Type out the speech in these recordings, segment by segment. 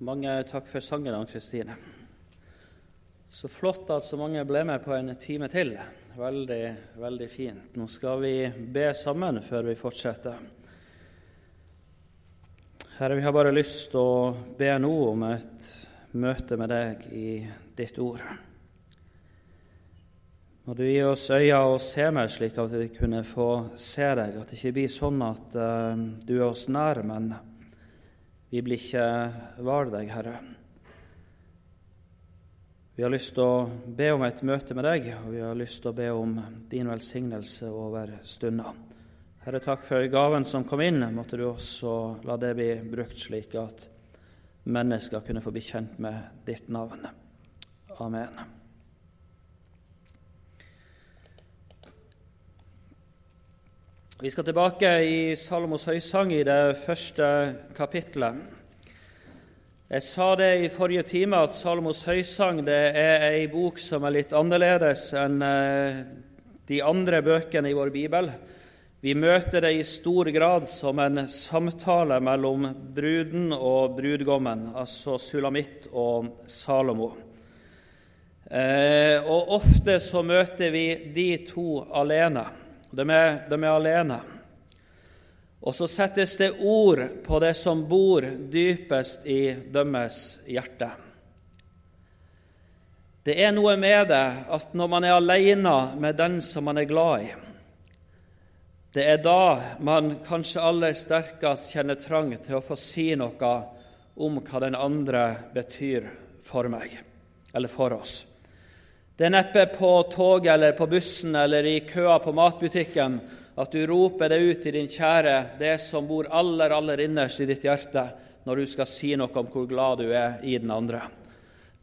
Mange takk for sangen, Ann Kristine. Så flott at så mange ble med på en time til. Veldig, veldig fint. Nå skal vi be sammen før vi fortsetter. Herre, vi har bare lyst til å be nå om et møte med deg i ditt ord. Må du gi oss øyne og se meg, slik at vi kunne få se deg, at det ikke blir sånn at uh, du er oss nær, men vi blir ikke var deg, Herre. Vi har lyst til å be om et møte med deg, og vi har lyst til å be om din velsignelse over stunda. Herre, takk for gaven som kom inn. Måtte du også la det bli brukt slik at mennesker kunne få bli kjent med ditt navn. Amen. Vi skal tilbake i Salomos høysang i det første kapittelet. Jeg sa det i forrige time at Salomos høysang er ei bok som er litt annerledes enn eh, de andre bøkene i vår bibel. Vi møter det i stor grad som en samtale mellom bruden og brudgommen, altså Sulamitt og Salomo. Eh, og ofte så møter vi de to alene. De er, de er alene. Og så settes det ord på det som bor dypest i deres hjerte. Det er noe med det at når man er alene med den som man er glad i, det er da man kanskje aller sterkest kjenner trang til å få si noe om hva den andre betyr for meg, eller for oss. Det er neppe på toget eller på bussen eller i køa på matbutikken at du roper det ut til din kjære, det som bor aller, aller innerst i ditt hjerte, når du skal si noe om hvor glad du er i den andre.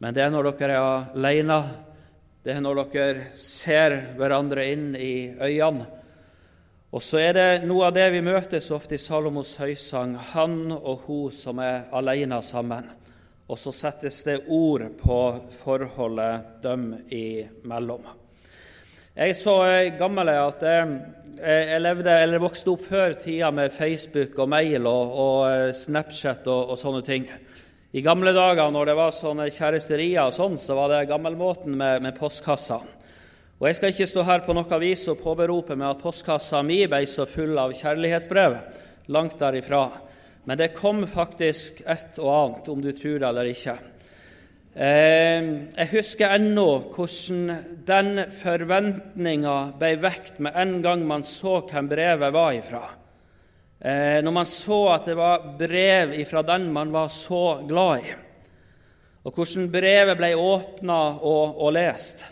Men det er når dere er alene, det er når dere ser hverandre inn i øynene. Og så er det noe av det vi møter så ofte i Salomos høysang, han og hun som er alene sammen og så settes det ord på forholdet dem imellom. Jeg er så gammel at jeg, levde, eller vokste opp før tida med Facebook og mail og, og Snapchat og, og, sånne ting. I gamle dager når det var sånne kjæresterier, og sånn, så var det gammelmåten med, med postkassa. Og Jeg skal ikke stå her på noe vis og påberope meg at postkassa mi ble så full av kjærlighetsbrev. Langt derifra. Men det kom faktisk et og annet, om du tror det eller ikke. Eh, jeg husker ennå hvordan den forventninga ble vekt med en gang man så hvem brevet var ifra. Eh, når man så at det var brev ifra den man var så glad i. Og hvordan brevet ble åpna og, og lest.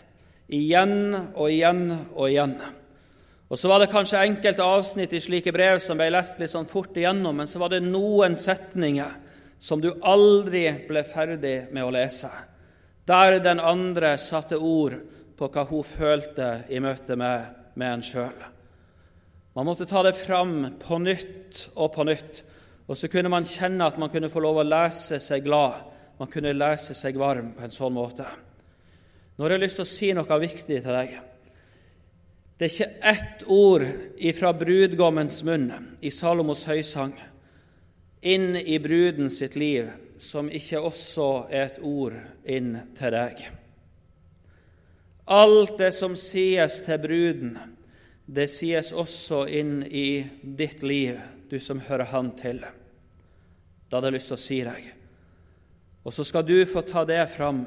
Igjen og igjen og igjen. Og Så var det kanskje enkelte avsnitt i slike brev som ble lest litt sånn fort igjennom, men så var det noen setninger som du aldri ble ferdig med å lese, der den andre satte ord på hva hun følte i møte med, med en sjøl. Man måtte ta det fram på nytt og på nytt, og så kunne man kjenne at man kunne få lov å lese seg glad, man kunne lese seg varm på en sånn måte. Nå har jeg lyst til å si noe viktig til deg. Det er ikke ett ord ifra brudgommens munn i Salomos høysang inn i bruden sitt liv som ikke også er et ord inn til deg. Alt det som sies til bruden, det sies også inn i ditt liv, du som hører Han til. Da hadde jeg lyst til å si deg. Og så skal du få ta det fram,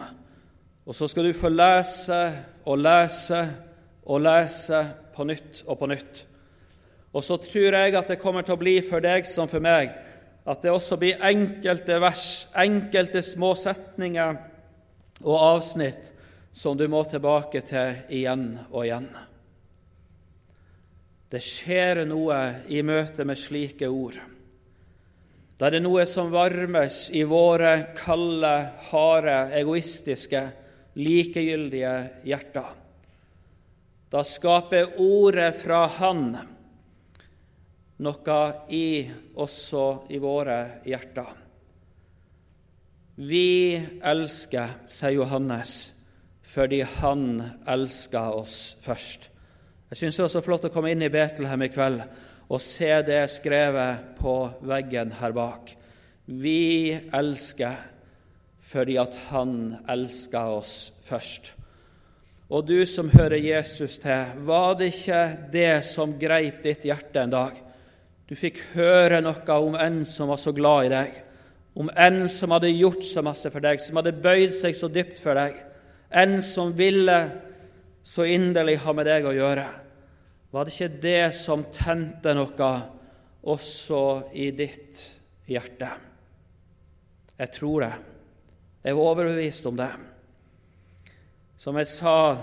og så skal du få lese og lese og lese på nytt og på nytt. Og så tror jeg at det kommer til å bli for deg som for meg at det også blir enkelte vers, enkelte små setninger og avsnitt som du må tilbake til igjen og igjen. Det skjer noe i møte med slike ord. Da er det noe som varmes i våre kalde, harde, egoistiske, likegyldige hjerter. Da skaper ordet fra Han noe i også i våre hjerter. Vi elsker, sier Johannes, fordi han elsker oss først. Jeg syns det var så flott å komme inn i Betlehem i kveld og se det skrevet på veggen her bak. Vi elsker fordi at han elsker oss først. Og du som hører Jesus til, var det ikke det som greip ditt hjerte en dag? Du fikk høre noe om en som var så glad i deg, om en som hadde gjort så masse for deg, som hadde bøyd seg så dypt for deg, en som ville så inderlig ha med deg å gjøre. Var det ikke det som tente noe også i ditt hjerte? Jeg tror det. Jeg er overbevist om det. Som jeg sa,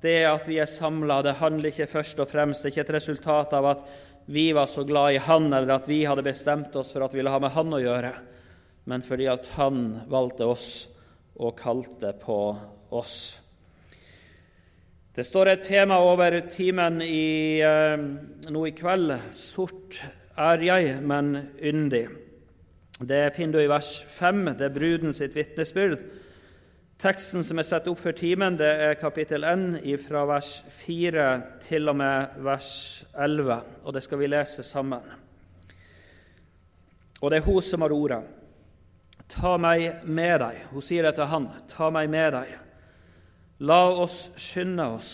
det at vi er samla, det handler ikke først og fremst Det er ikke et resultat av at vi var så glad i Han, eller at vi hadde bestemt oss for at vi ville ha med Han å gjøre, men fordi at Han valgte oss og kalte på oss. Det står et tema over timen i, eh, nå i kveld. Sort er jeg, men yndig. Det finner du i vers 5. Det er bruden sitt vitnesbyrd. Teksten som er satt opp for timen, det er kapittel 1 fra vers 4 til og med vers 11, og det skal vi lese sammen. Og det er hun som har ordet. Ta meg med deg. Hun sier det til han. Ta meg med deg. La oss skynde oss.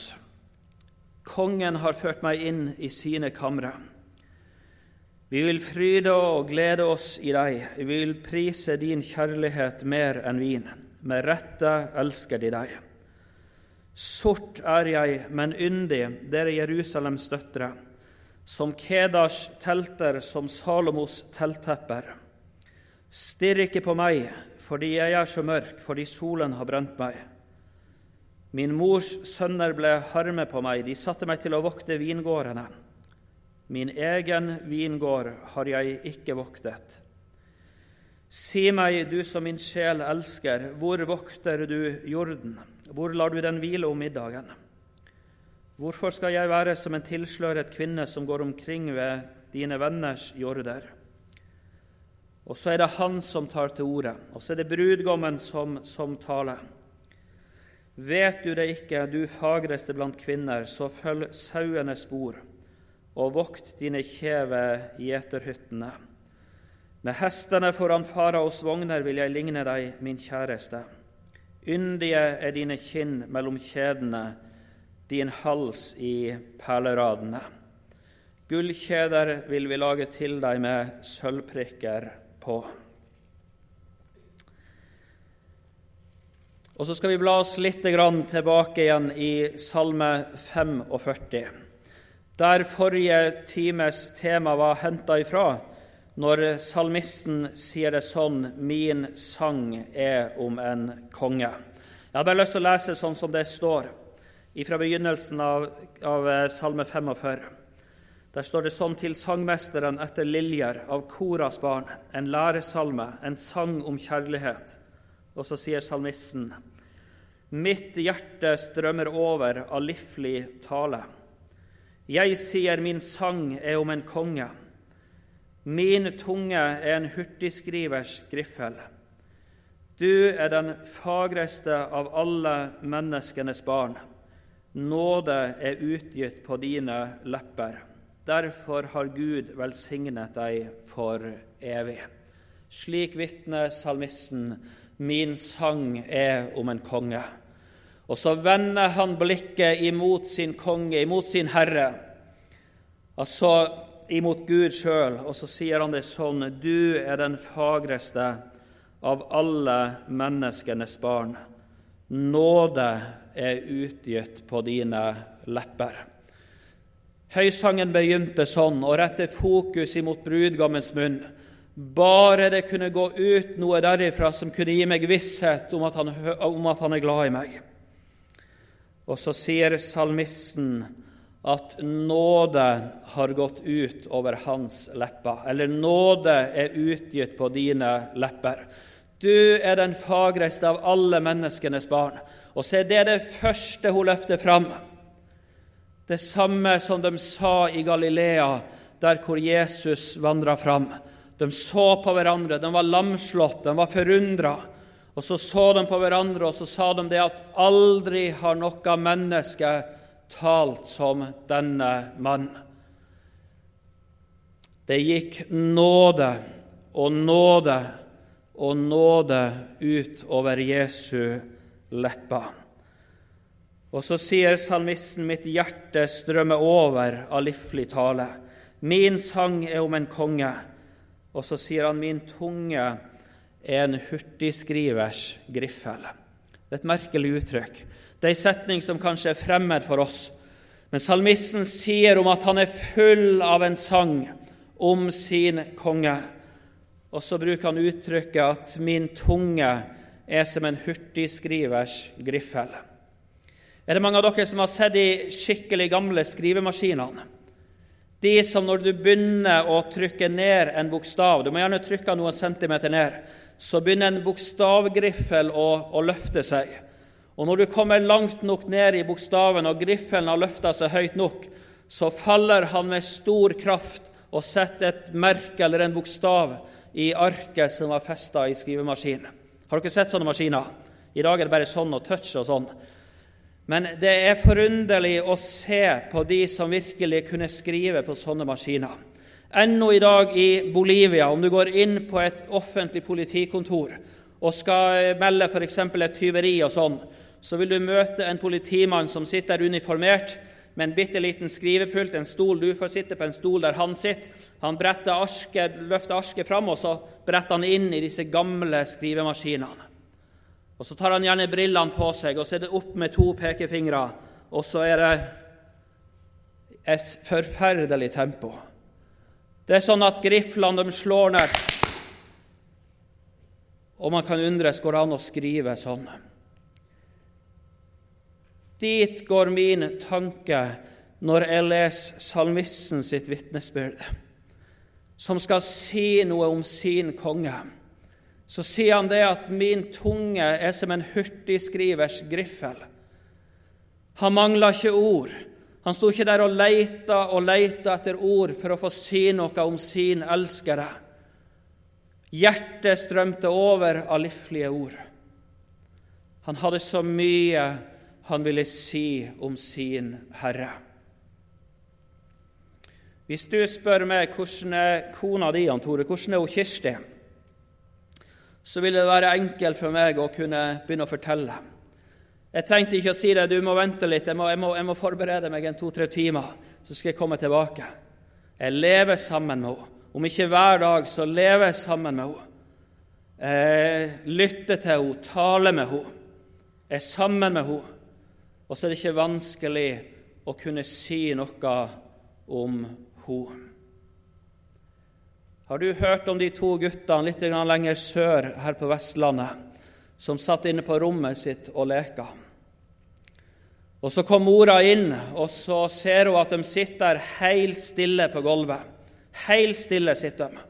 Kongen har ført meg inn i sine kamre. Vi vil fryde og glede oss i deg. Vi vil prise din kjærlighet mer enn vin. Med rette elsker de deg. Sort er jeg, men yndig, dere Jerusalems døtre, som Kedars telter, som Salomos telttepper. Stirr ikke på meg, fordi jeg er så mørk, fordi solen har brent meg. Min mors sønner ble harme på meg, de satte meg til å vokte vingårdene. Min egen vingård har jeg ikke voktet. Si meg, du som min sjel elsker, hvor vokter du jorden? Hvor lar du den hvile om middagen? Hvorfor skal jeg være som en tilsløret kvinne som går omkring ved dine venners jorder? Og så er det han som tar til orde, og så er det brudgommen som, som taler. Vet du det ikke, du fagreste blant kvinner, så følg sauenes spor, og vokt dine kjeve gjeterhyttene. Med hestene foran faraos vogner vil jeg ligne deg, min kjæreste. Yndige er dine kinn mellom kjedene, din hals i perleradene. Gullkjeder vil vi lage til deg med sølvprikker på. Og Så skal vi bla oss litt tilbake igjen i Salme 45, der forrige times tema var henta ifra når salmisten sier det sånn 'Min sang er om en konge'. Jeg har bare lyst til å lese sånn som det står fra begynnelsen av, av eh, Salme 45. Der står det sånn til sangmesteren etter liljer av Koras barn, en læresalme, en sang om kjærlighet. Og så sier salmisten.: Mitt hjerte strømmer over av livlig tale. Jeg sier min sang er om en konge. Min tunge er en hurtigskrivers griffel. Du er den fagreste av alle menneskenes barn. Nåde er utgitt på dine lepper. Derfor har Gud velsignet deg for evig. Slik vitner salmisten, min sang er om en konge. Og så vender han blikket imot sin konge, imot sin herre. Altså imot Gud sjøl, og så sier han det sånn Du er den fagreste av alle menneskenes barn. Nåde er utgitt på dine lepper. Høysangen begynte sånn, og rettet fokus imot brudgommens munn. Bare det kunne gå ut noe derifra som kunne gi meg visshet om at han, om at han er glad i meg. Og så sier salmisten at nåde har gått ut over hans lepper, eller nåde er utgitt på dine lepper. Du er den fagreste av alle menneskenes barn. Og se, det er det første hun løfter fram. Det samme som de sa i Galilea, der hvor Jesus vandra fram. De så på hverandre, de var lamslått, de var forundra. Og så så de på hverandre, og så sa de det at aldri har noe menneske talt som denne mann. Det gikk nåde og nåde og nåde ut over Jesu lepper. Og så sier salmisten, mitt hjerte strømmer over av livlig tale. Min sang er om en konge. Og så sier han, min tunge er en hurtigskrivers griffel. Det er et merkelig uttrykk. Det er en setning som kanskje er fremmed for oss. Men salmisten sier om at han er full av en sang om sin konge. Og så bruker han uttrykket at 'min tunge er som en hurtigskrivers griffel'. Er det mange av dere som har sett de skikkelig gamle skrivemaskinene? De som når du begynner å trykke ned en bokstav Du må gjerne trykke noen centimeter ned. Så begynner en bokstavgriffel å, å løfte seg. Og når du kommer langt nok ned i bokstaven, og griffelen har løfta seg høyt nok, så faller han med stor kraft og setter et merke eller en bokstav i arket som var festa i skrivemaskinen. Har dere sett sånne maskiner? I dag er det bare sånn og touch og sånn. Men det er forunderlig å se på de som virkelig kunne skrive på sånne maskiner. Ennå i dag i Bolivia, om du går inn på et offentlig politikontor og skal melde f.eks. et tyveri og sånn, så vil du møte en politimann som sitter uniformert med en bitte liten skrivepult, en stol. Du får sitte på en stol der han sitter. Han arske, løfter asket fram, og så bretter han inn i disse gamle skrivemaskinene. Og Så tar han gjerne brillene på seg, og så er det opp med to pekefingre. Og så er det et forferdelig tempo. Det er sånn at griflene de slår ned. Og man kan undres går det an å skrive sånn. Dit går min tanke når jeg leser salmisten sitt vitnesbyrd, som skal si noe om sin konge. Så sier han det at 'min tunge er som en hurtigskrivers griffel'. Han mangla ikke ord. Han sto ikke der og leita og leita etter ord for å få si noe om sin elskere. Hjertet strømte over av livlige ord. Han hadde så mye han ville si om sin Herre. Hvis du spør meg hvordan er kona di, Tore, hvordan er hun Kirsti, så vil det være enkelt for meg å kunne begynne å fortelle. Jeg tenkte ikke å si det, du må vente litt, jeg må, jeg må, jeg må forberede meg en to-tre timer, så skal jeg komme tilbake. Jeg lever sammen med henne. Om ikke hver dag, så lever jeg sammen med henne. Jeg lytter til henne, taler med henne, er sammen med henne. Og så er det ikke vanskelig å kunne si noe om henne. Har du hørt om de to guttene litt lenger sør her på Vestlandet som satt inne på rommet sitt og leka? Og Så kom mora inn, og så ser hun at de sitter helt stille på gulvet. Helt stille sitter de.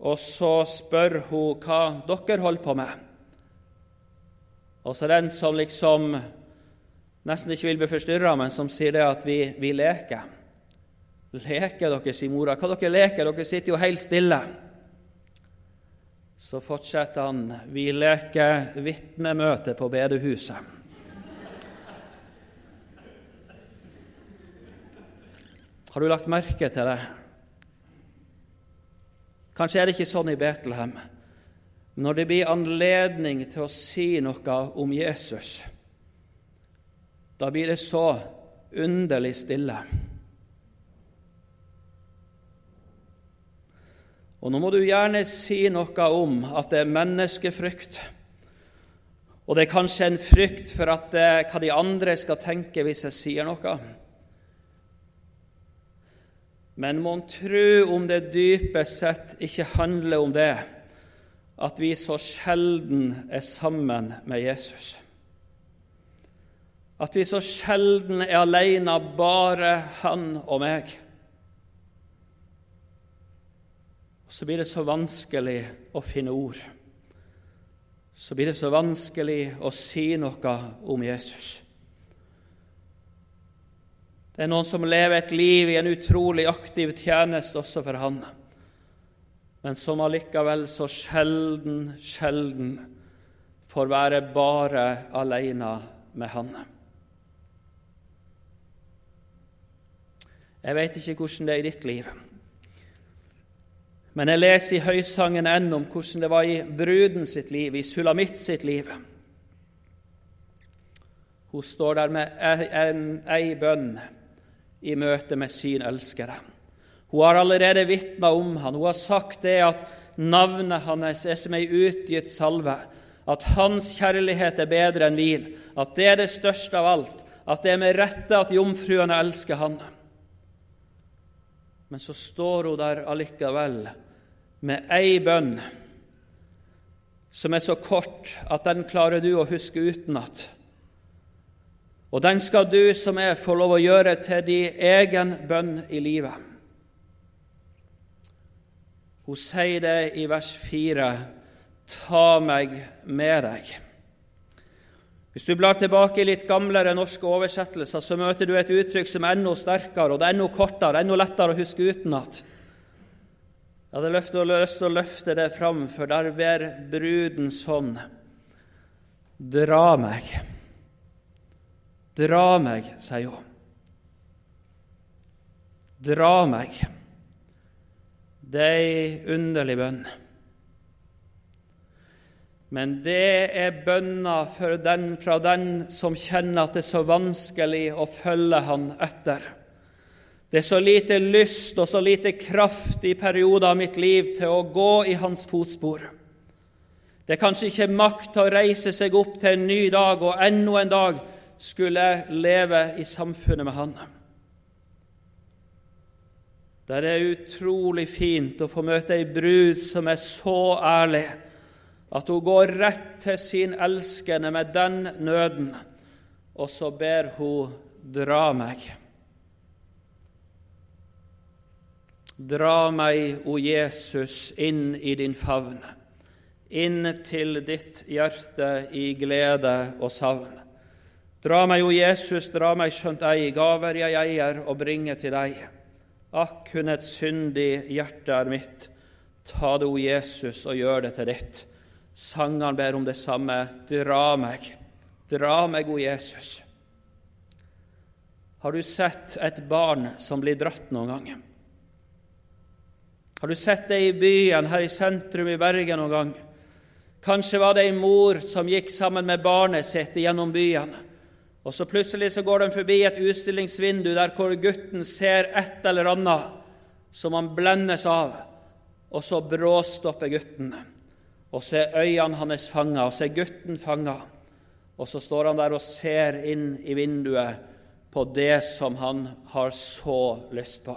Og så spør hun hva dere holder på med. Og så er den som liksom nesten ikke vil bli forstyrra, men som sier det at vi, vi leker. Leker dere, sier mora. Hva dere leker? Dere sitter jo helt stille. Så fortsetter han. Vi leker vitnemøte på bedehuset. Har du lagt merke til det? Kanskje er det ikke sånn i Betlehem. Når det blir anledning til å si noe om Jesus, da blir det så underlig stille. Og Nå må du gjerne si noe om at det er menneskefrykt. Og det er kanskje en frykt for at det, eh, hva de andre skal tenke hvis jeg sier noe. Men mon tru om det dypest sett ikke handler om det at vi så sjelden er sammen med Jesus. At vi så sjelden er alene, bare han og meg. Og så blir det så vanskelig å finne ord. Så blir det så vanskelig å si noe om Jesus. Det er noen som lever et liv i en utrolig aktiv tjeneste også for Han, men som allikevel så sjelden, sjelden får være bare alene med Han. Jeg vet ikke hvordan det er i ditt liv. Men jeg leser i Høysangen enn om hvordan det var i bruden sitt liv, i Sulamitt sitt liv. Hun står der med ei bønn i møte med sin elskede. Hun har allerede vitna om han. Hun har sagt det at navnet hans er som ei utgitt salve, at hans kjærlighet er bedre enn vin, at det er det største av alt, at det er med rette at jomfruene elsker han. Men så står hun der allikevel med ei bønn som er så kort at den klarer du å huske utenat. Og den skal du som er, få lov å gjøre til din egen bønn i livet. Hun sier det i vers 4.: Ta meg med deg. Hvis du blar tilbake i litt gamlere norske oversettelser, så møter du et uttrykk som er enda sterkere, og det er enda kortere, enda lettere å huske utenat. Jeg hadde lyst til å løfte det fram, for der ber bruden sånn Dra meg. Dra meg, sier hun. Dra meg. Det er ei underlig bønn. Men det er bønna fra den som kjenner at det er så vanskelig å følge han etter. Det er så lite lyst og så lite kraft i perioder av mitt liv til å gå i hans fotspor. Det er kanskje ikke makt til å reise seg opp til en ny dag og enda en dag skulle jeg leve i samfunnet med han. Det er utrolig fint å få møte ei brud som er så ærlig at hun går rett til sin elskende med den nøden, og så ber hun dra meg. Dra meg, o Jesus, inn i din favn, inn til ditt hjerte i glede og savn. Dra meg, o Jesus, dra meg skjønt ei, gaver jeg eier og bringer til deg. Akk, kun et syndig hjerte er mitt. Ta det, o Jesus, og gjør det til ditt. Sangene ber om det samme. Dra meg, dra meg, o Jesus. Har du sett et barn som blir dratt noen gang? Har du sett det i byen, her i sentrum i Bergen noen gang? Kanskje var det ei mor som gikk sammen med barnet sitt gjennom byen. Og så plutselig så går de forbi et utstillingsvindu der hvor gutten ser et eller annet som han blendes av, og så bråstopper gutten og så er øynene hans fanga, og så er gutten fanga. Og så står han der og ser inn i vinduet på det som han har så lyst på.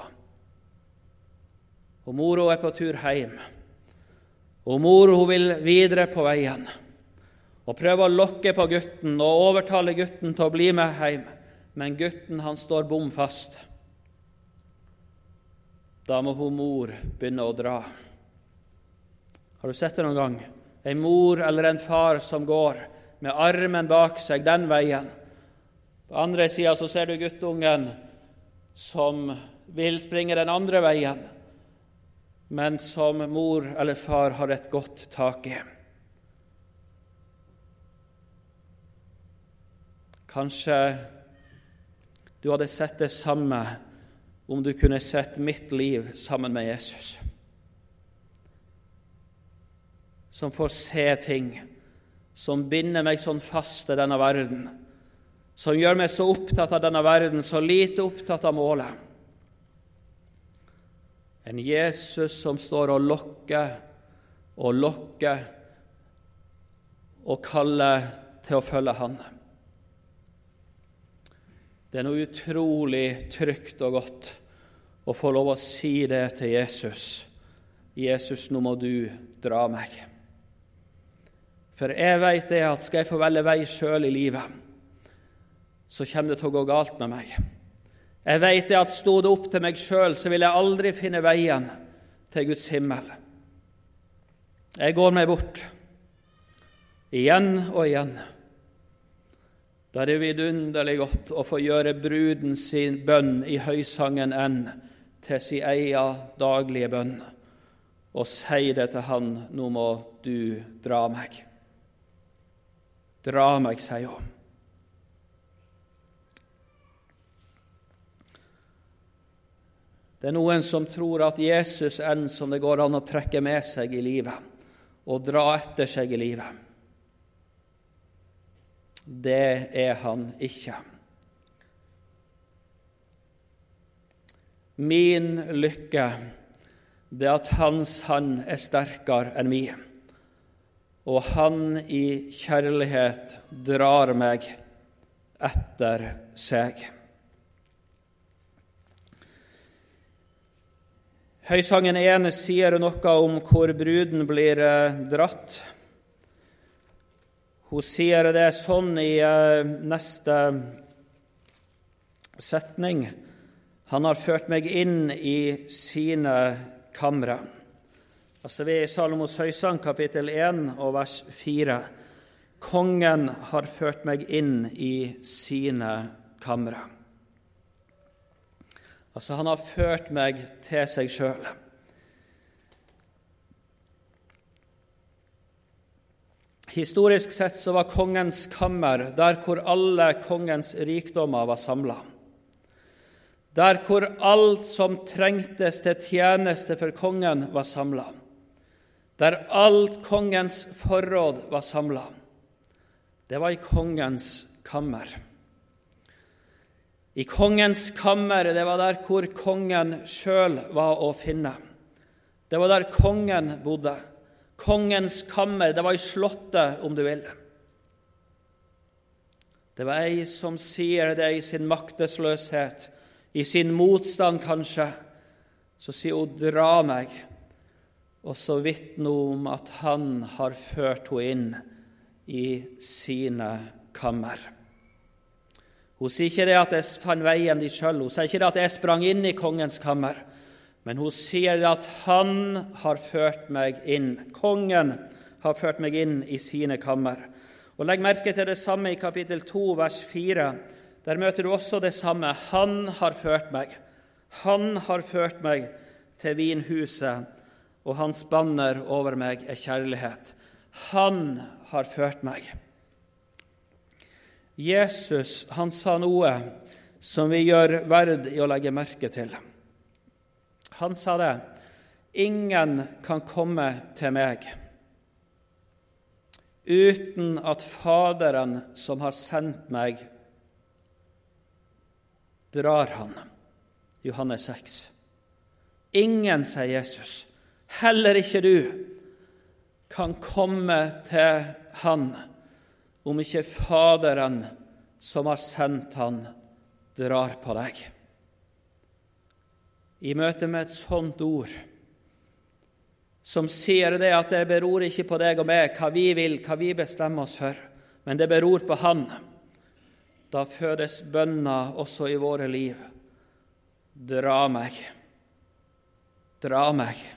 Og mora er på tur hjem. Og mor hun vil videre på veien og prøver å lokke på gutten og overtale gutten til å bli med hjem. Men gutten han står bom fast. Da må hun mor begynne å dra. Har du sett det noen gang? En mor eller en far som går med armen bak seg den veien. På andre sida så ser du guttungen som vil springe den andre veien, men som mor eller far har et godt tak i. Kanskje du hadde sett det samme om du kunne sett mitt liv sammen med Jesus som får se ting som binder meg sånn fast til denne verden, som gjør meg så opptatt av denne verden, så lite opptatt av målet. En Jesus som står og lokker og lokker og kaller til å følge Han. Det er noe utrolig trygt og godt å få lov å si det til Jesus. Jesus, nå må du dra meg. For jeg vet det at skal jeg få velge vei sjøl i livet, så kommer det til å gå galt med meg. Jeg vet det at sto det opp til meg sjøl, så vil jeg aldri finne veien til Guds himmel. Jeg går meg bort, igjen og igjen. Da er det vidunderlig godt å få gjøre bruden sin bønn i høysangen enn til sin egen daglige bønn, og si det til Han, nå må du dra meg. Dra meg, hun. Det er noen som tror at Jesus er en som det går an å trekke med seg i livet og dra etter seg i livet. Det er han ikke. Min lykke det er at hans hand er sterkere enn min, og han i kjærlighet drar meg etter seg. Høysangen 1 sier noe om hvor bruden blir eh, dratt. Hun sier det sånn i eh, neste setning. Han har ført meg inn i sine kamre. Altså Vi er i Salomos høysang, kapittel 1 og vers 4. Kongen har ført meg inn i sine kamre. Altså, han har ført meg til seg sjøl. Historisk sett så var kongens kammer der hvor alle kongens rikdommer var samla. Der hvor alt som trengtes til tjeneste for kongen, var samla. Der alt kongens forråd var samla. Det var i kongens kammer. I kongens kammer, det var der hvor kongen sjøl var å finne. Det var der kongen bodde. Kongens kammer, det var i slottet, om du vil. Det var ei som sier det i sin maktesløshet, i sin motstand kanskje. Så sier hun 'dra meg', og så vitner hun om at han har ført henne inn i sine kammer. Hun sier ikke det at jeg fant veien dit sjøl, hun sier ikke det at jeg sprang inn i kongens kammer, men hun sier at han har ført meg inn. Kongen har ført meg inn i sine kammer. Og Legg merke til det samme i kapittel 2, vers 4. Der møter du også det samme. Han har ført meg. Han har ført meg til vinhuset, og hans banner over meg er kjærlighet. Han har ført meg. Jesus han sa noe som vi gjør verd i å legge merke til. Han sa det. Ingen kan komme til meg uten at Faderen som har sendt meg, drar han. Johannes 6. Ingen, sier Jesus, heller ikke du, kan komme til Han om ikke Faderen som har sendt han, drar på deg. I møte med et sånt ord, som sier det at det beror ikke på deg og meg, hva vi vil, hva vi bestemmer oss for, men det beror på Han, da fødes bønna også i våre liv. Dra meg, dra meg.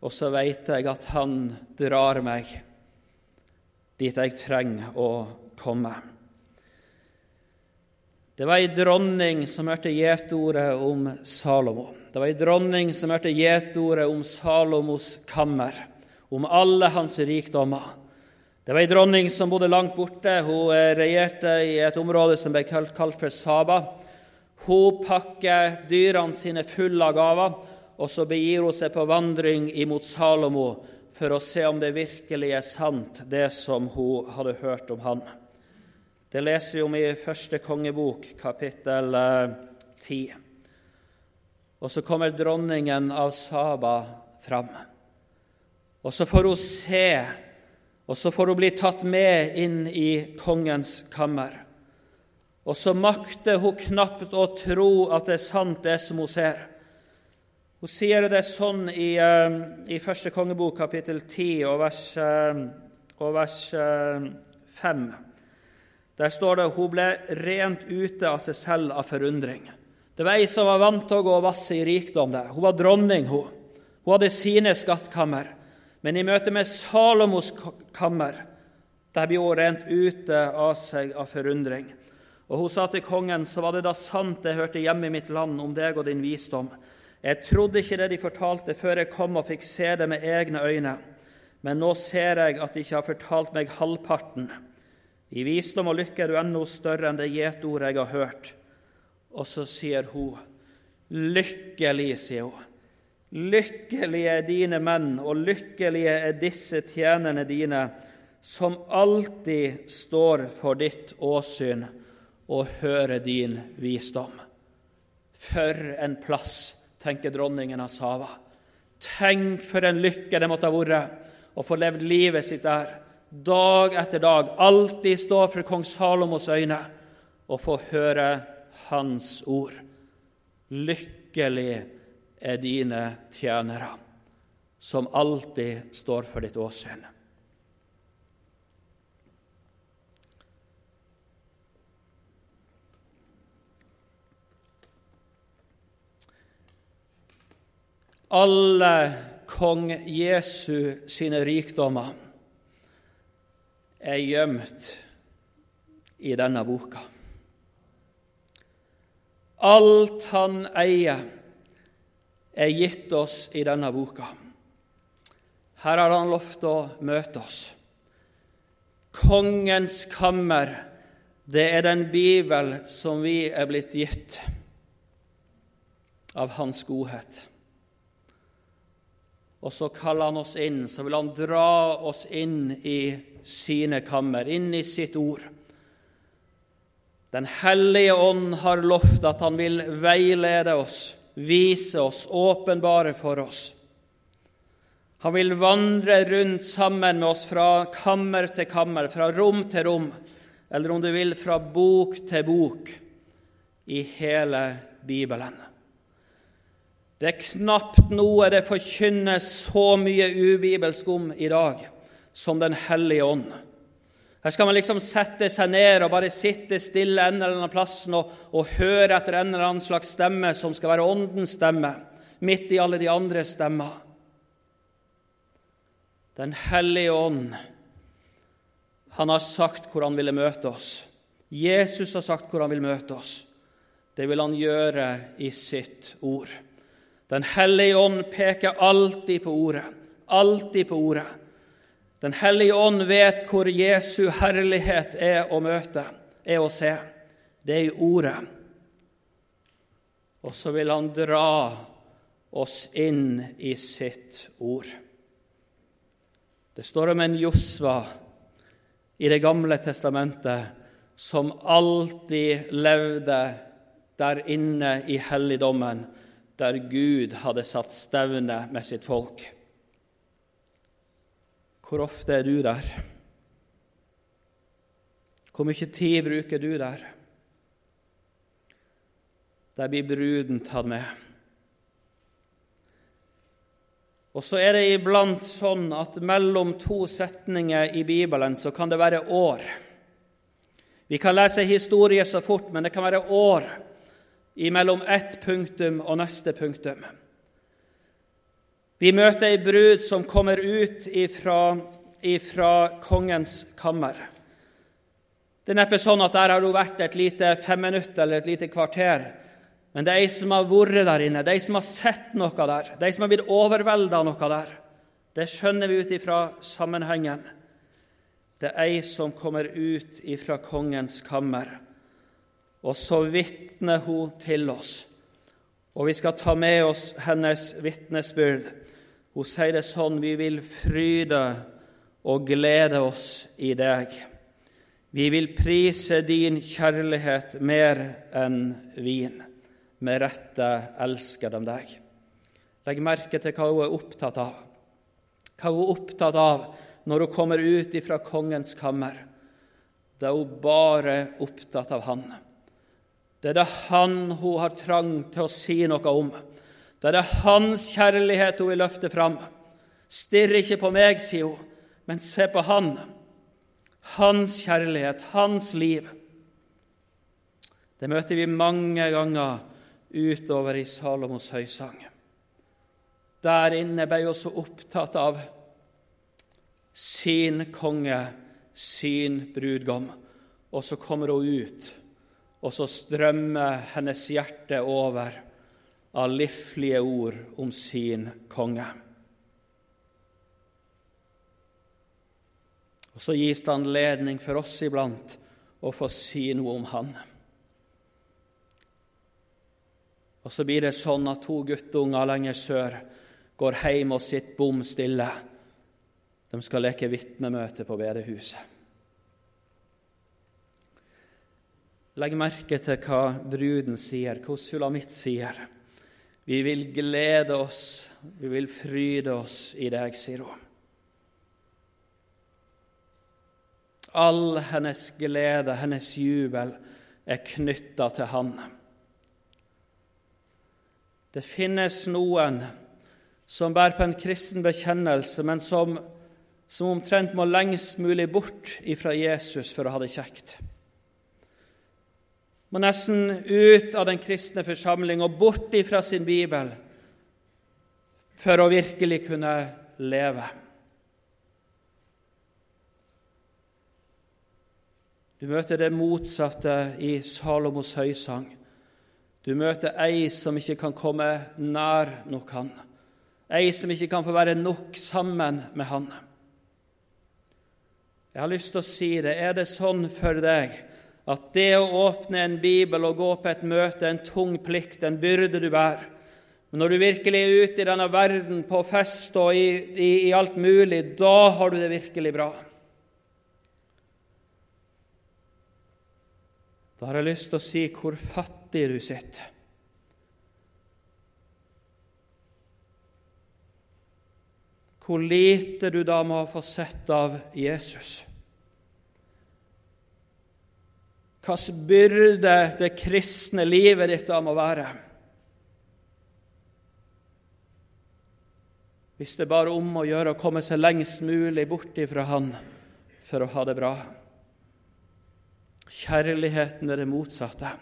Og så veit jeg at Han drar meg dit jeg trenger å komme. Det var ei dronning som hørte gjetordet om Salomo. Det var ei dronning som hørte gjetordet om Salomos kammer, om alle hans rikdommer. Det var ei dronning som bodde langt borte. Hun regjerte i et område som ble kalt for Saba. Hun pakker dyrene sine fulle av gaver, og så begir hun seg på vandring imot Salomo for å se om det virkelig er sant, det som hun hadde hørt om han. Det leser vi om i første kongebok, kapittel 10. Eh, og så kommer dronningen av Saba fram. Og så får hun se, og så får hun bli tatt med inn i kongens kammer. Og så makter hun knapt å tro at det er sant, det som hun ser. Hun sier det sånn i, eh, i første kongebok, kapittel 10, og vers, eh, og vers 5. Eh, Der står det hun ble rent ute av seg selv av forundring. Det var ei som var vant til å gå og vasse i rikdom. Det. Hun var dronning. Hun Hun hadde sine skattkammer. Men i møte med Salomos kammer der ble hun rent ute av seg av forundring. Og Hun sa til kongen, så var det da sant det hørte hjemme i mitt land om deg og din visdom. Jeg trodde ikke det de fortalte, før jeg kom og fikk se det med egne øyne. Men nå ser jeg at de ikke har fortalt meg halvparten. I visdom og lykke er du ennå større enn det gjetordet jeg har hørt. Og så sier hun, Lykkelig, sier hun. Lykkelige er dine menn, og lykkelige er disse tjenerne dine, som alltid står for ditt åsyn og hører din visdom. For en plass, tenker dronningen av Sava. Tenk for en lykke det måtte ha vært å få levd livet sitt der, dag etter dag, alltid stå for kong Salomos øyne og få høre hans ord. Lykkelig er dine tjenere, som alltid står for ditt åsyn. Alle kong Jesu sine rikdommer er gjemt i denne boka. Alt han eier, er gitt oss i denne boka. Her har han lovt å møte oss. Kongens kammer, det er den bibel som vi er blitt gitt av Hans godhet. Og så kaller han oss inn, så vil han dra oss inn i sine kammer, inn i sitt ord. Den hellige ånd har lovt at han vil veilede oss vise oss, åpenbare for oss. Han vil vandre rundt sammen med oss fra kammer til kammer, fra rom til rom, eller om du vil, fra bok til bok i hele Bibelen. Det er knapt noe det forkynnes så mye ubibelsk om i dag som Den hellige ånd. Her skal man liksom sette seg ned og bare sitte stille en eller annen plass og, og høre etter en eller annen slags stemme som skal være åndens stemme, midt i alle de andre stemmer. Den hellige ånd, han har sagt hvor han ville møte oss. Jesus har sagt hvor han vil møte oss. Det vil han gjøre i sitt ord. Den hellige ånd peker alltid på ordet, alltid på ordet. Den hellige ånd vet hvor Jesu herlighet er å møte, er å se. Det er i Ordet. Og så vil Han dra oss inn i sitt ord. Det står om en Josva i Det gamle testamentet som alltid levde der inne i helligdommen, der Gud hadde satt stevne med sitt folk. Hvor ofte er du der? Hvor mye tid bruker du der? Der blir bruden tatt med. Og så er det iblant sånn at mellom to setninger i Bibelen så kan det være år. Vi kan lese historier så fort, men det kan være år mellom ett punktum og neste punktum. Vi møter ei brud som kommer ut ifra, ifra kongens kammer. Det er neppe sånn at der har hun vært et lite femminutt eller et lite kvarter. Men det er ei som har vært der inne, det er ei som har sett noe der, det er ei som har blitt overvelda av noe der. Det skjønner vi ut ifra sammenhengen. Det er ei som kommer ut ifra kongens kammer, og så vitner hun til oss. Og vi skal ta med oss hennes vitnesbyrd hun sier det sånn vi vil fryde og glede oss i deg. Vi vil prise din kjærlighet mer enn vin. Med rette elsker de deg. Legg merke til hva hun er opptatt av. Hva hun er opptatt av når hun kommer ut fra kongens kammer. Da er hun bare opptatt av han. Det er det han hun har trang til å si noe om. Det er det Hans kjærlighet hun vil løfte fram. Stirr ikke på meg, sier hun, men se på Han. Hans kjærlighet, hans liv. Det møter vi mange ganger utover i Salomos høysang. Der inne ble hun så opptatt av sin konge, sin brudgom. Og så kommer hun ut, og så strømmer hennes hjerte over av liflige ord om sin konge. Og Så gis det anledning for oss iblant å få si noe om han. Og så blir det sånn at to guttunger lenger sør går hjem og sitter bom stille. De skal leke vitnemøte på bedehuset. Legg merke til hva bruden sier, hva Sulamitt sier. Vi vil glede oss, vi vil fryde oss i deg, sier hun. All hennes glede, hennes jubel, er knytta til Han. Det finnes noen som bærer på en kristen bekjennelse, men som, som omtrent må lengst mulig bort ifra Jesus for å ha det kjekt. Må nesten ut av den kristne forsamling og bort ifra sin bibel for å virkelig kunne leve. Du møter det motsatte i Salomos høysang. Du møter ei som ikke kan komme nær nok han, ei som ikke kan få være nok sammen med han. Jeg har lyst til å si det. Er det sånn for deg at det å åpne en bibel og gå på et møte er en tung plikt, en byrde du bærer? Men når du virkelig er ute i denne verden, på fest og i, i, i alt mulig, da har du det virkelig bra. Da har jeg lyst til å si hvor fattig du sitter. Hvor lite du da må ha fått sett av Jesus. Hvilken byrde det kristne livet ditt da må være. Hvis det er bare om å gjøre å komme seg lengst mulig bort ifra Han for å ha det bra. Kjærligheten er det motsatte.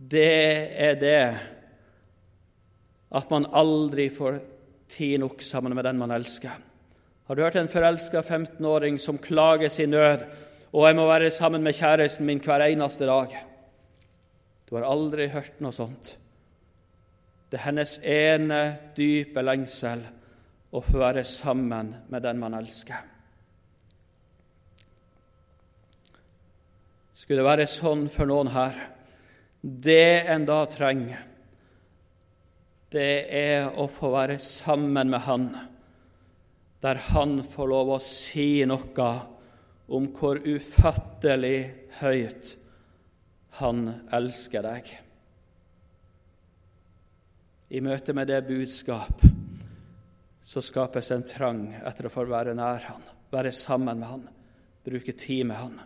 Det er det at man aldri får tid nok sammen med den man elsker. Har du hørt en forelska 15-åring som klager sin nød og 'jeg må være sammen med kjæresten min hver eneste dag'? Du har aldri hørt noe sånt. Det er hennes ene dype lengsel å få være sammen med den man elsker. Skulle det være sånn for noen her Det en da trenger, det er å få være sammen med Han, der Han får lov å si noe om hvor ufattelig høyt Han elsker deg. I møte med det budskap så skapes en trang etter å få være nær Han, være sammen med Han, bruke tid med Han.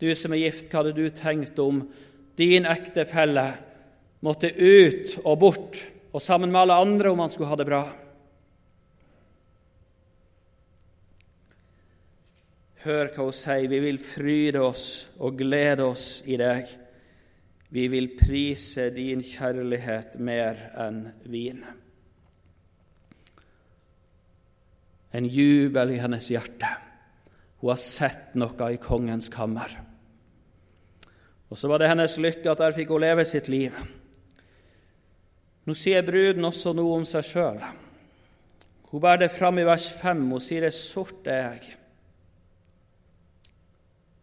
Du som er gift, hva hadde du tenkt om din ektefelle måtte ut og bort, og sammen med alle andre om han skulle ha det bra? Hør hva hun sier. Vi vil fryde oss og glede oss i deg. Vi vil prise din kjærlighet mer enn vin. En jubel i hennes hjerte. Hun har sett noe i kongens kammer. Og så var det hennes lykke at der fikk hun leve sitt liv. Nå sier bruden også noe om seg sjøl. Hun bærer det fram i vers 5. Hun sier det sort er jeg.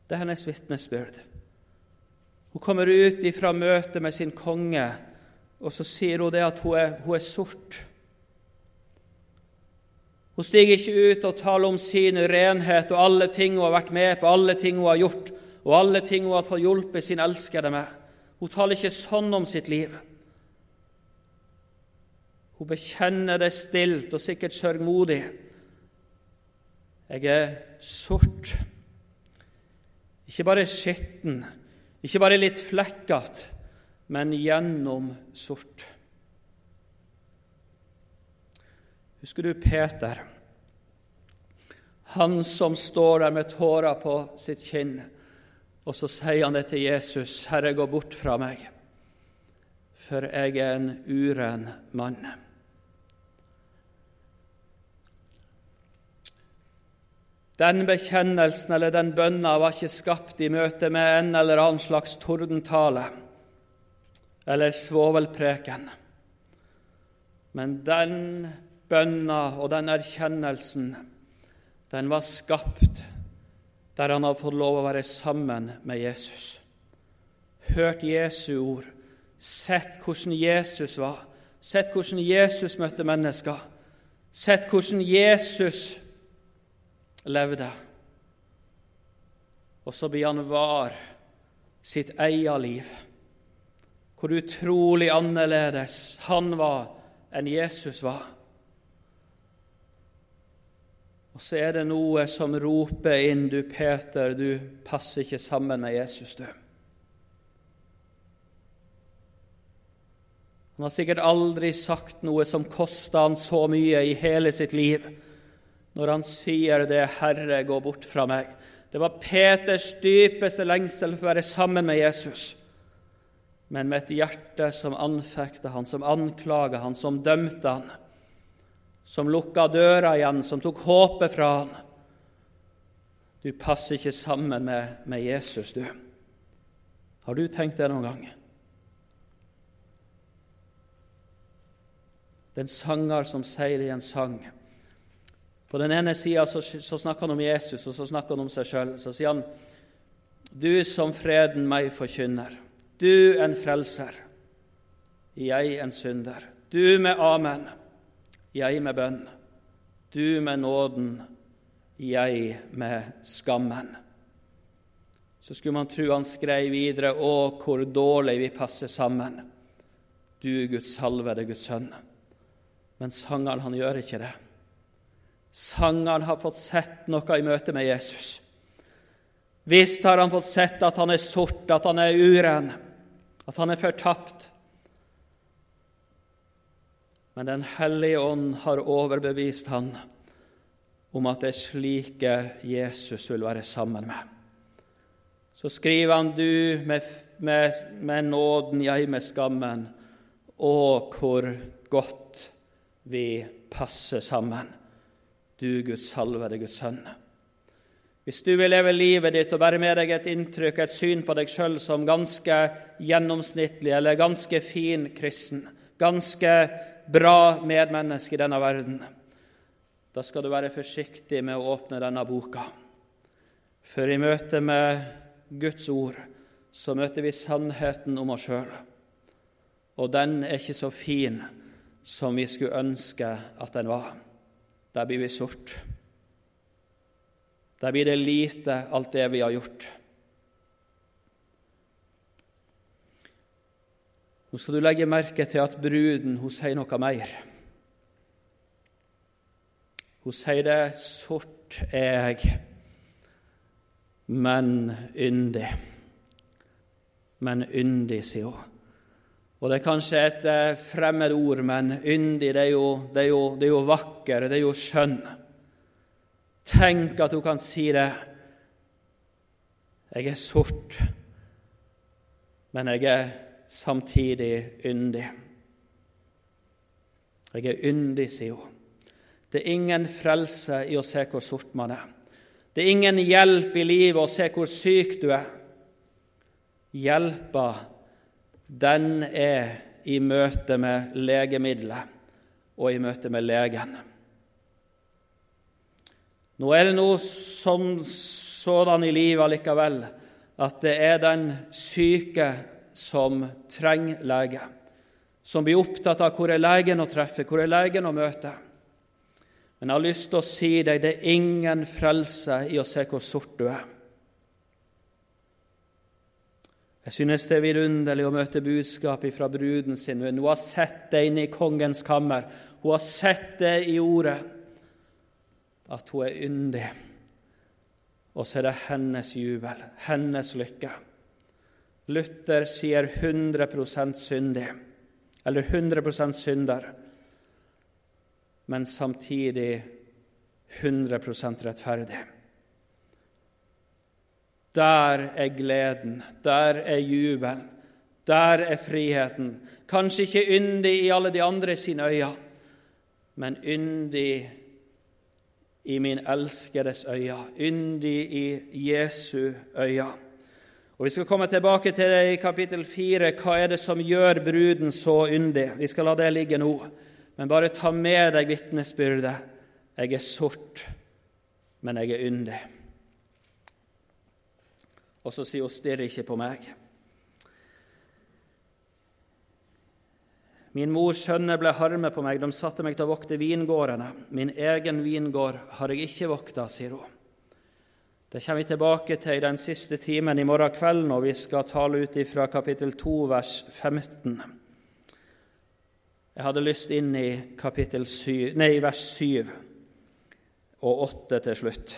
Det er hennes vitnesbyrd. Hun kommer ut ifra møtet med sin konge, og så sier hun det at hun er, hun er sort. Hun stiger ikke ut og taler om sin renhet og alle ting hun har vært med på, alle ting hun har gjort, og alle ting hun har fått hjulpet sin elskede med. Hun taler ikke sånn om sitt liv. Hun bekjenner det stilt og sikkert sørgmodig. Jeg er sort. Ikke bare skitten, ikke bare litt flekkete, men gjennom sort. Husker du Peter, han som står der med tårer på sitt kinn? Og så sier han det til Jesus, 'Herre, gå bort fra meg, for jeg er en uren mann'. Den bekjennelsen eller den bønna var ikke skapt i møte med en eller annen slags tordentale eller svovelpreken. Men den bønna og den erkjennelsen, den var skapt der han har fått lov å være sammen med Jesus. Hørt Jesu ord, sett hvordan Jesus var, sett hvordan Jesus møtte mennesker, sett hvordan Jesus levde. Og så blir han var sitt eget liv. Hvor utrolig annerledes han var enn Jesus var. Og så er det noe som roper inn, du Peter, du passer ikke sammen med Jesus, du. Han har sikkert aldri sagt noe som kosta han så mye i hele sitt liv, når han sier det, 'Herre, gå bort fra meg'. Det var Peters dypeste lengsel for å være sammen med Jesus, men med et hjerte som anfekta han, som anklaga han, som dømte han som lukka døra igjen, som tok håpet fra han. Du passer ikke sammen med, med Jesus, du. Har du tenkt det noen gang? Det er en sanger som sier i en sang På den ene sida så, så, snakker han om Jesus, og så snakker han om seg sjøl. Så sier han Du som freden meg forkynner, du en frelser, jeg en synder, du med amen jeg med bønn, du med nåden, jeg med skammen. Så skulle man tro han skrev videre Å, hvor dårlig vi passer sammen, du Guds salvede Guds sønn. Men sangeren han gjør ikke det. Sangeren har fått sett noe i møte med Jesus. Visst har han fått sett at han er sort, at han er uren, at han er fortapt. Men Den hellige ånd har overbevist han om at det er slike Jesus vil være sammen med. Så skriver han du med, med, med nåden, jeg med skammen. Å, hvor godt vi passer sammen, du Guds salvede Guds sønn. Hvis du vil leve livet ditt og bære med deg et inntrykk, et syn på deg sjøl som ganske gjennomsnittlig eller ganske fin kristen, ganske bra medmenneske i denne verden, da skal du være forsiktig med å åpne denne boka. For i møte med Guds ord så møter vi sannheten om oss sjøl. Og den er ikke så fin som vi skulle ønske at den var. Der blir vi sort. Der blir det lite, alt det vi har gjort. Nå skal du legge merke til at bruden hun sier noe mer. Hun sier det 'sort er jeg, men yndig'. Men yndig, sier hun. Og Det er kanskje et eh, fremmed ord, men yndig det er, jo, det, er jo, det er jo vakker, det er jo skjønn. Tenk at hun kan si det. Jeg er sort, men jeg er samtidig yndig. Jeg er yndig, sier hun. Det er ingen frelse i å se hvor sort man er. Det er ingen hjelp i livet å se hvor syk du er. Hjelpa, den er i møte med legemiddelet og i møte med legen. Nå er det noe som sådan i livet allikevel at det er den syke som trenger lege, som blir opptatt av hvor er legen å treffe, hvor er legen å møte. Men jeg har lyst til å si deg det er ingen frelse i å se hvor sort du er. Jeg synes det er vidunderlig å møte budskapet fra bruden sin. Hun har sett det inne i kongens kammer. Hun har sett det i ordet, at hun er yndig. Og så er det hennes jubel, hennes lykke. Luther sier 100% syndig, eller 100% synder, men samtidig 100% rettferdig. Der er gleden, der er jubelen, der er friheten. Kanskje ikke yndig i alle de andre sine øyne, men yndig i min elskedes øyne, yndig i Jesu øyne. Og Vi skal komme tilbake til det i kapittel 4. Hva er det som gjør bruden så yndig? Vi skal la det ligge nå. Men bare ta med deg vitnesbyrdet. Jeg er sort, men jeg er yndig. Og så sier hun 'stirr ikke på meg'. Min mors sønner ble harme på meg, de satte meg til å vokte vingårdene. Min egen vingård har jeg ikke vokta, sier hun. Det kommer vi tilbake til i den siste timen i morgen kveld når vi skal tale ut fra kapittel 2, vers 15. Jeg hadde lyst inn i 7, nei, vers 7 og 8 til slutt.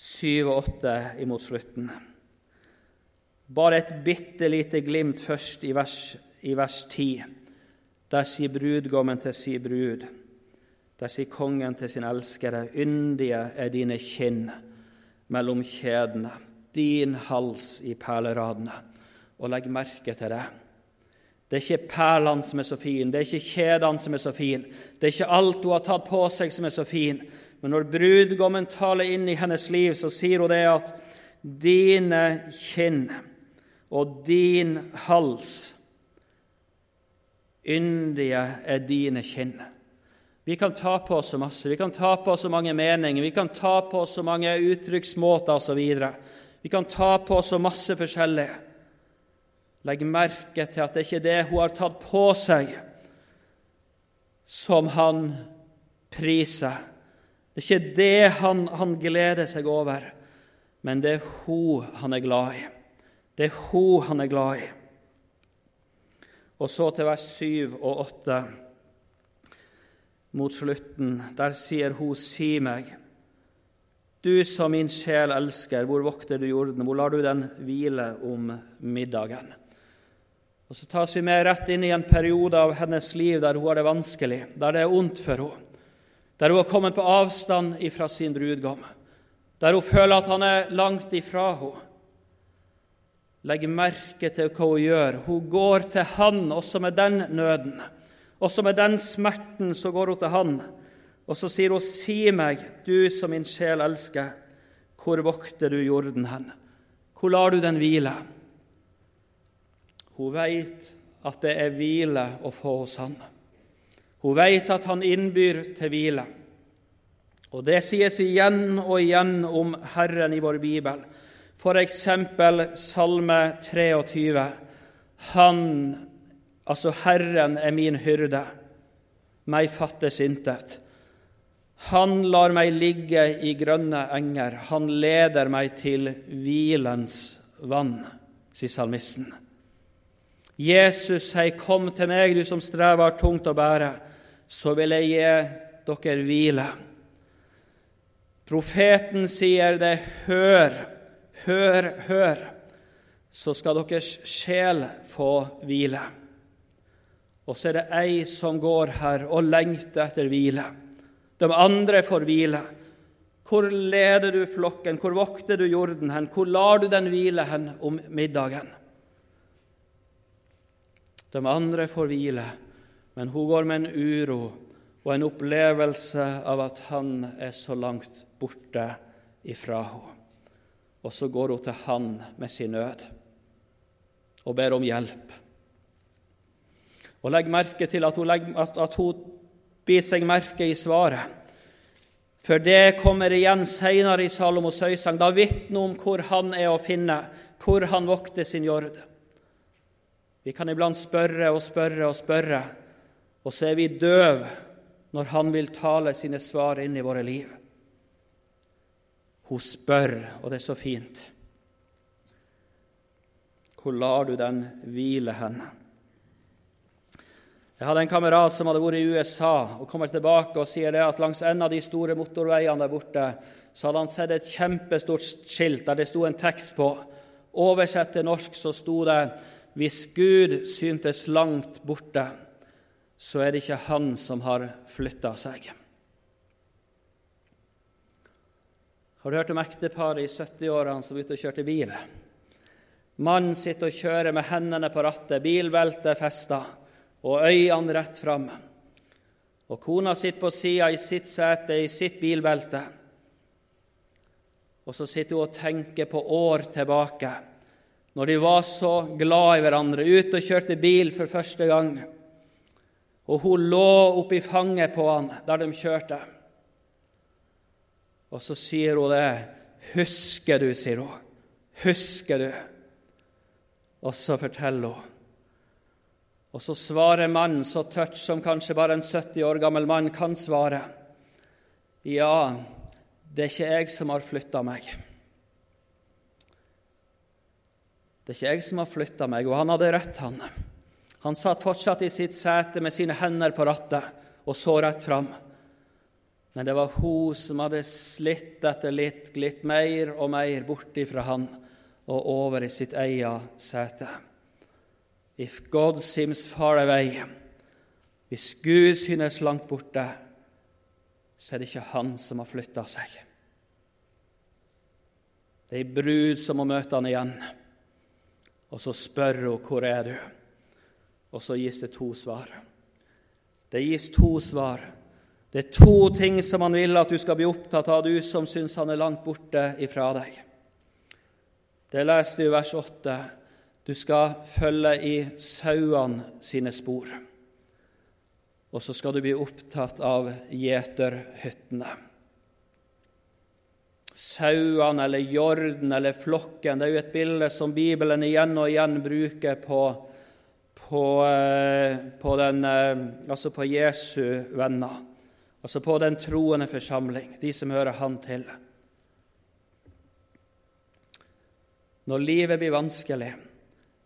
7 og 8 imot slutten. Bare et bitte lite glimt først i vers i vers 10. Der sier brudgommen til sin brud, der sier kongen til sin elskede, yndige er dine kinn mellom kjedene, din hals i perleradene. Og legg merke til det. Det er ikke perlene som er så fine, det er ikke kjedene som er så fine, det er ikke alt hun har tatt på seg, som er så fin. Men når brudgommen taler inn i hennes liv, så sier hun det at dine kinn og din hals Yndige er dine kinn. Vi kan ta på oss så masse, vi kan ta på oss så mange meninger, vi kan ta på oss så mange uttrykksmåter osv. Vi kan ta på oss så masse forskjellig. Legg merke til at det ikke er det hun har tatt på seg, som han priser. Det er ikke det han, han gleder seg over, men det er hun han er glad i. Det er hun han er glad i. Og så til vers 7 og 8 mot slutten. Der sier hun, si meg, du som min sjel elsker, hvor vokter du jorden, hvor lar du den hvile om middagen? Og Så tas vi med rett inn i en periode av hennes liv der hun har det vanskelig, der det er ondt for henne, der hun har kommet på avstand ifra sin brudgom, der hun føler at han er langt ifra henne. Legg merke til hva hun gjør. Hun går til han også med den nøden. Også med den smerten så går hun til han. Og så sier hun, 'Si meg, du som min sjel elsker, hvor vokter du jorden hen? Hvor lar du den hvile?' Hun veit at det er hvile å få hos han. Hun veit at han innbyr til hvile. Og det sies igjen og igjen om Herren i vår bibel. F.eks. Salme 23. Han, altså Herren, er min hyrde, meg fattes intet. Han lar meg ligge i grønne enger, han leder meg til hvilens vann, sier salmisten. Jesus hei, 'Kom til meg, du som strever tungt å bære, så vil jeg gi dere hvile.' Profeten sier det, 'Hør' Hør, hør, så skal deres sjel få hvile. Og så er det ei som går her og lengter etter hvile. De andre får hvile. Hvor leder du flokken, hvor vokter du jorden hen, hvor lar du den hvile hen om middagen? De andre får hvile, men hun går med en uro og en opplevelse av at han er så langt borte ifra henne. Og så går hun til han med sin nød og ber om hjelp. Og Legg merke til at hun, legger, at, at hun biter seg merke i svaret. For det kommer igjen senere i Salomos høysang. Da vitner om hvor han er å finne, hvor han vokter sin jord. Vi kan iblant spørre og spørre og spørre, og så er vi døve når han vil tale sine svar inn i våre liv. Hun spør, og det er så fint. Hvor lar du den hvile hen? Jeg hadde en kamerat som hadde vært i USA og kommer tilbake og sier det at langs en av de store motorveiene der borte så hadde han sett et kjempestort skilt der det sto en tekst på. Oversett til norsk så sto det hvis Gud syntes langt borte, så er det ikke han som har flytta seg. Har du hørt om ekteparet i 70-årene som er ute og kjørte bil? Mannen sitter og kjører med hendene på rattet, bilbeltet festa og øynene rett fram. Og kona sitter på sida i sitt sete, i sitt bilbelte. Og så sitter hun og tenker på år tilbake, når de var så glad i hverandre, ute og kjørte bil for første gang. Og hun lå oppi fanget på han der de kjørte. Og så sier hun det. 'Husker du', sier hun. 'Husker du?' Og så forteller hun Og så svarer mannen så tørt som kanskje bare en 70 år gammel mann kan svare. Ja, det er ikke jeg som har flytta meg. Det er ikke jeg som har flytta meg, og han hadde rett, han. Han satt fortsatt i sitt sete med sine hender på rattet og så rett fram. Men det var hun som hadde slitt etter litt, glitt mer og mer bort ifra han og over i sitt eget sete. If God seems far away, hvis Gud synes langt borte, så er det ikke han som har flytta seg. Det er ei brud som må møte han igjen, og så spør hun hvor er du Og så gis det to svar. Det gis to svar. Det er to ting som han vil at du skal bli opptatt av, du som syns han er langt borte ifra deg. Det leste du i vers 8. Du skal følge i sauene sine spor. Og så skal du bli opptatt av gjeterhyttene. Sauene eller jorden eller flokken det er jo et bilde som Bibelen igjen og igjen bruker på, på, eh, på, den, eh, altså på Jesu venner, altså på den troende forsamling, de som hører Han til. Når livet blir vanskelig,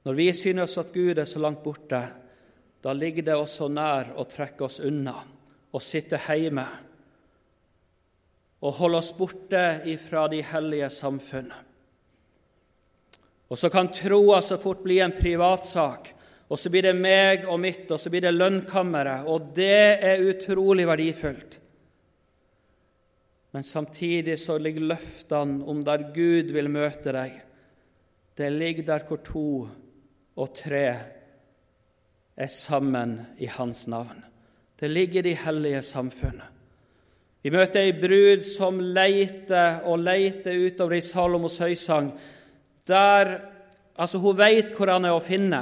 når vi synes at Gud er så langt borte, da ligger det oss så nær å trekke oss unna og sitte hjemme og holde oss borte ifra de hellige samfunn. Og så kan troa så fort bli en privatsak, og så blir det meg og mitt, og så blir det lønnkammeret, og det er utrolig verdifullt. Men samtidig så ligger løftene om der Gud vil møte deg, det ligger der hvor to og tre er sammen i Hans navn. Det ligger i de hellige samfunnet. Vi møter ei brud som leiter og leiter utover i Salomos høysang. Der, altså Hun vet hvor han er å finne,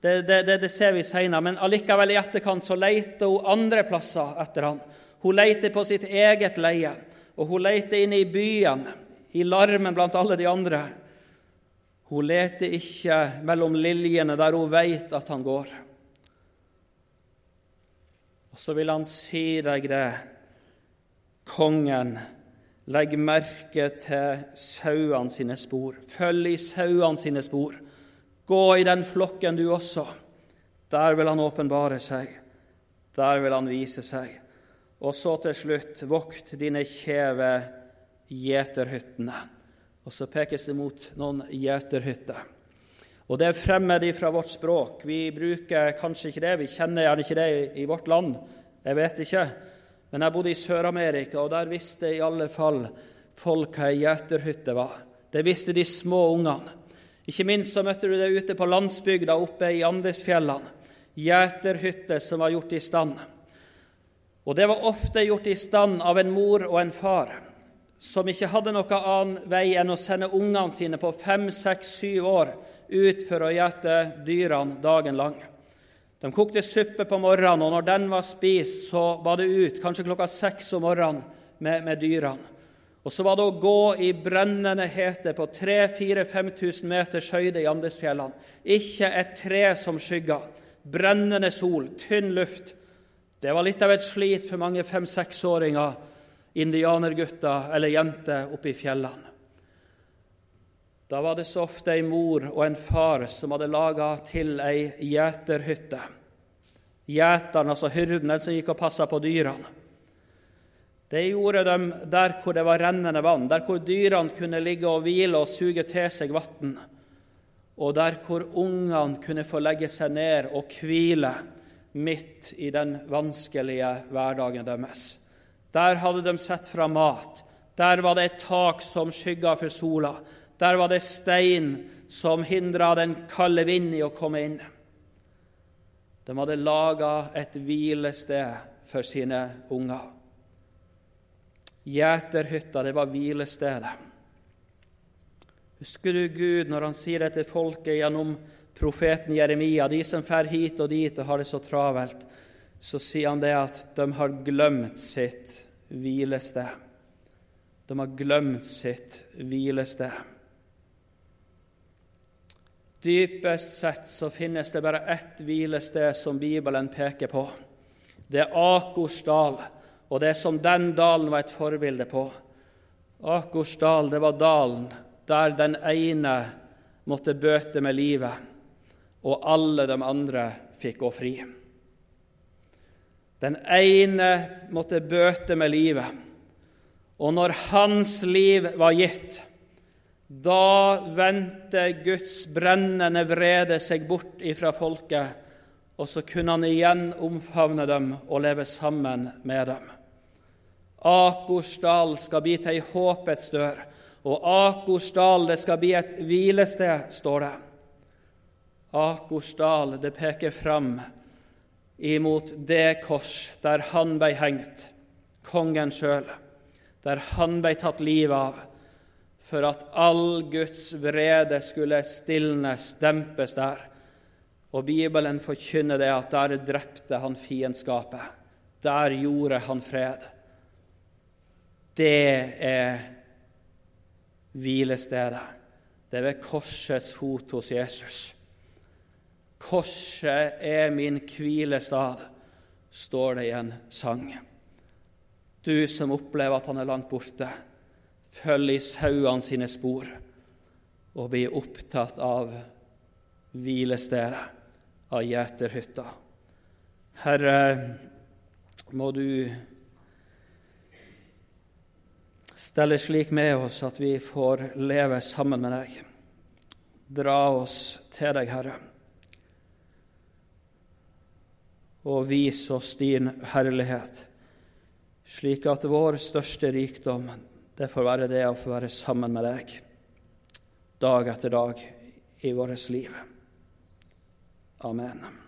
det, det, det, det ser vi senere. Men allikevel i etterkant så leter hun andre plasser etter han. Hun leter på sitt eget leie, og hun leter inne i byen, i larmen blant alle de andre. Hun leter ikke mellom liljene der hun vet at han går. Og så vil han si deg det, kongen, legg merke til sauene sine spor. Følg i sauene sine spor. Gå i den flokken, du også. Der vil han åpenbare seg. Der vil han vise seg. Og så til slutt, vokt dine kjeve gjeterhyttene. Og så pekes det mot noen gjeterhytter. Og det er fremmed fra vårt språk. Vi bruker kanskje ikke det, vi kjenner gjerne ikke det i vårt land. Jeg vet ikke. Men jeg bodde i Sør-Amerika, og der visste i alle fall folk hva ei gjeterhytte var. Det visste de små ungene. Ikke minst så møtte du det ute på landsbygda oppe i Andesfjellene. Gjeterhytter som var gjort i stand. Og det var ofte gjort i stand av en mor og en far som ikke hadde noen annen vei enn å sende ungene sine på fem, seks, syv år ut for å gjete dyrene dagen lang. De kokte suppe på morgenen, og når den var spist, så var det ut, kanskje klokka seks om morgenen, med, med dyrene. Og så var det å gå i brennende hete på 3000-5000 meters høyde i Andesfjellene. Ikke et tre som skygga. Brennende sol, tynn luft. Det var litt av et slit for mange fem-seksåringer indianergutter eller jenter oppe i fjellene. Da var det så ofte ei mor og en far som hadde laga til ei gjeterhytte. Gjeteren, altså hyrden, den som gikk og passa på dyrene. Det gjorde de der hvor det var rennende vann, der hvor dyrene kunne ligge og hvile og suge til seg vann, og der hvor ungene kunne få legge seg ned og hvile midt i den vanskelige hverdagen deres. Der hadde de sett fra mat. Der var det et tak som skygga for sola. Der var det stein som hindra den kalde vinden i å komme inn. De hadde laga et hvilested for sine unger. Gjeterhytta, det var hvilestedet. Husker du Gud når han sier det til folket gjennom profeten Jeremia, de som fer hit og dit og har det så travelt, så sier han det at de har glemt sitt hvilested. De har glemt sitt hvilested. Dypest sett så finnes det bare ett hvilested som Bibelen peker på. Det er Akors dal, og det er som den dalen var et forbilde på. Akorsdal, det var dalen der den ene måtte bøte med livet, og alle de andre fikk gå fri. Den ene måtte bøte med livet, og når hans liv var gitt, da vendte Guds brennende vrede seg bort ifra folket, og så kunne han igjen omfavne dem og leve sammen med dem. Akorsdal skal bli til ei håpets dør, og Akorsdal det skal bli et hvilested, står det. Akorsdal det peker fram imot det kors der han ble hengt, kongen sjøl, der han ble tatt livet av for at all Guds vrede skulle stilnes, dempes der. Og Bibelen forkynner det at der drepte han fiendskapet. Der gjorde han fred. Det er hvilestedet. Det er ved korsets fot hos Jesus. Korset er min hvilestad, står det i en sang. Du som opplever at han er langt borte, følg i sauene sine spor og bli opptatt av hvilestedet, av gjeterhytta. Herre, må du stelle slik med oss at vi får leve sammen med deg. Dra oss til deg, Herre, og vis oss din herlighet, slik at vår største rikdom det får være det å få være sammen med deg dag etter dag i vårt liv. Amen.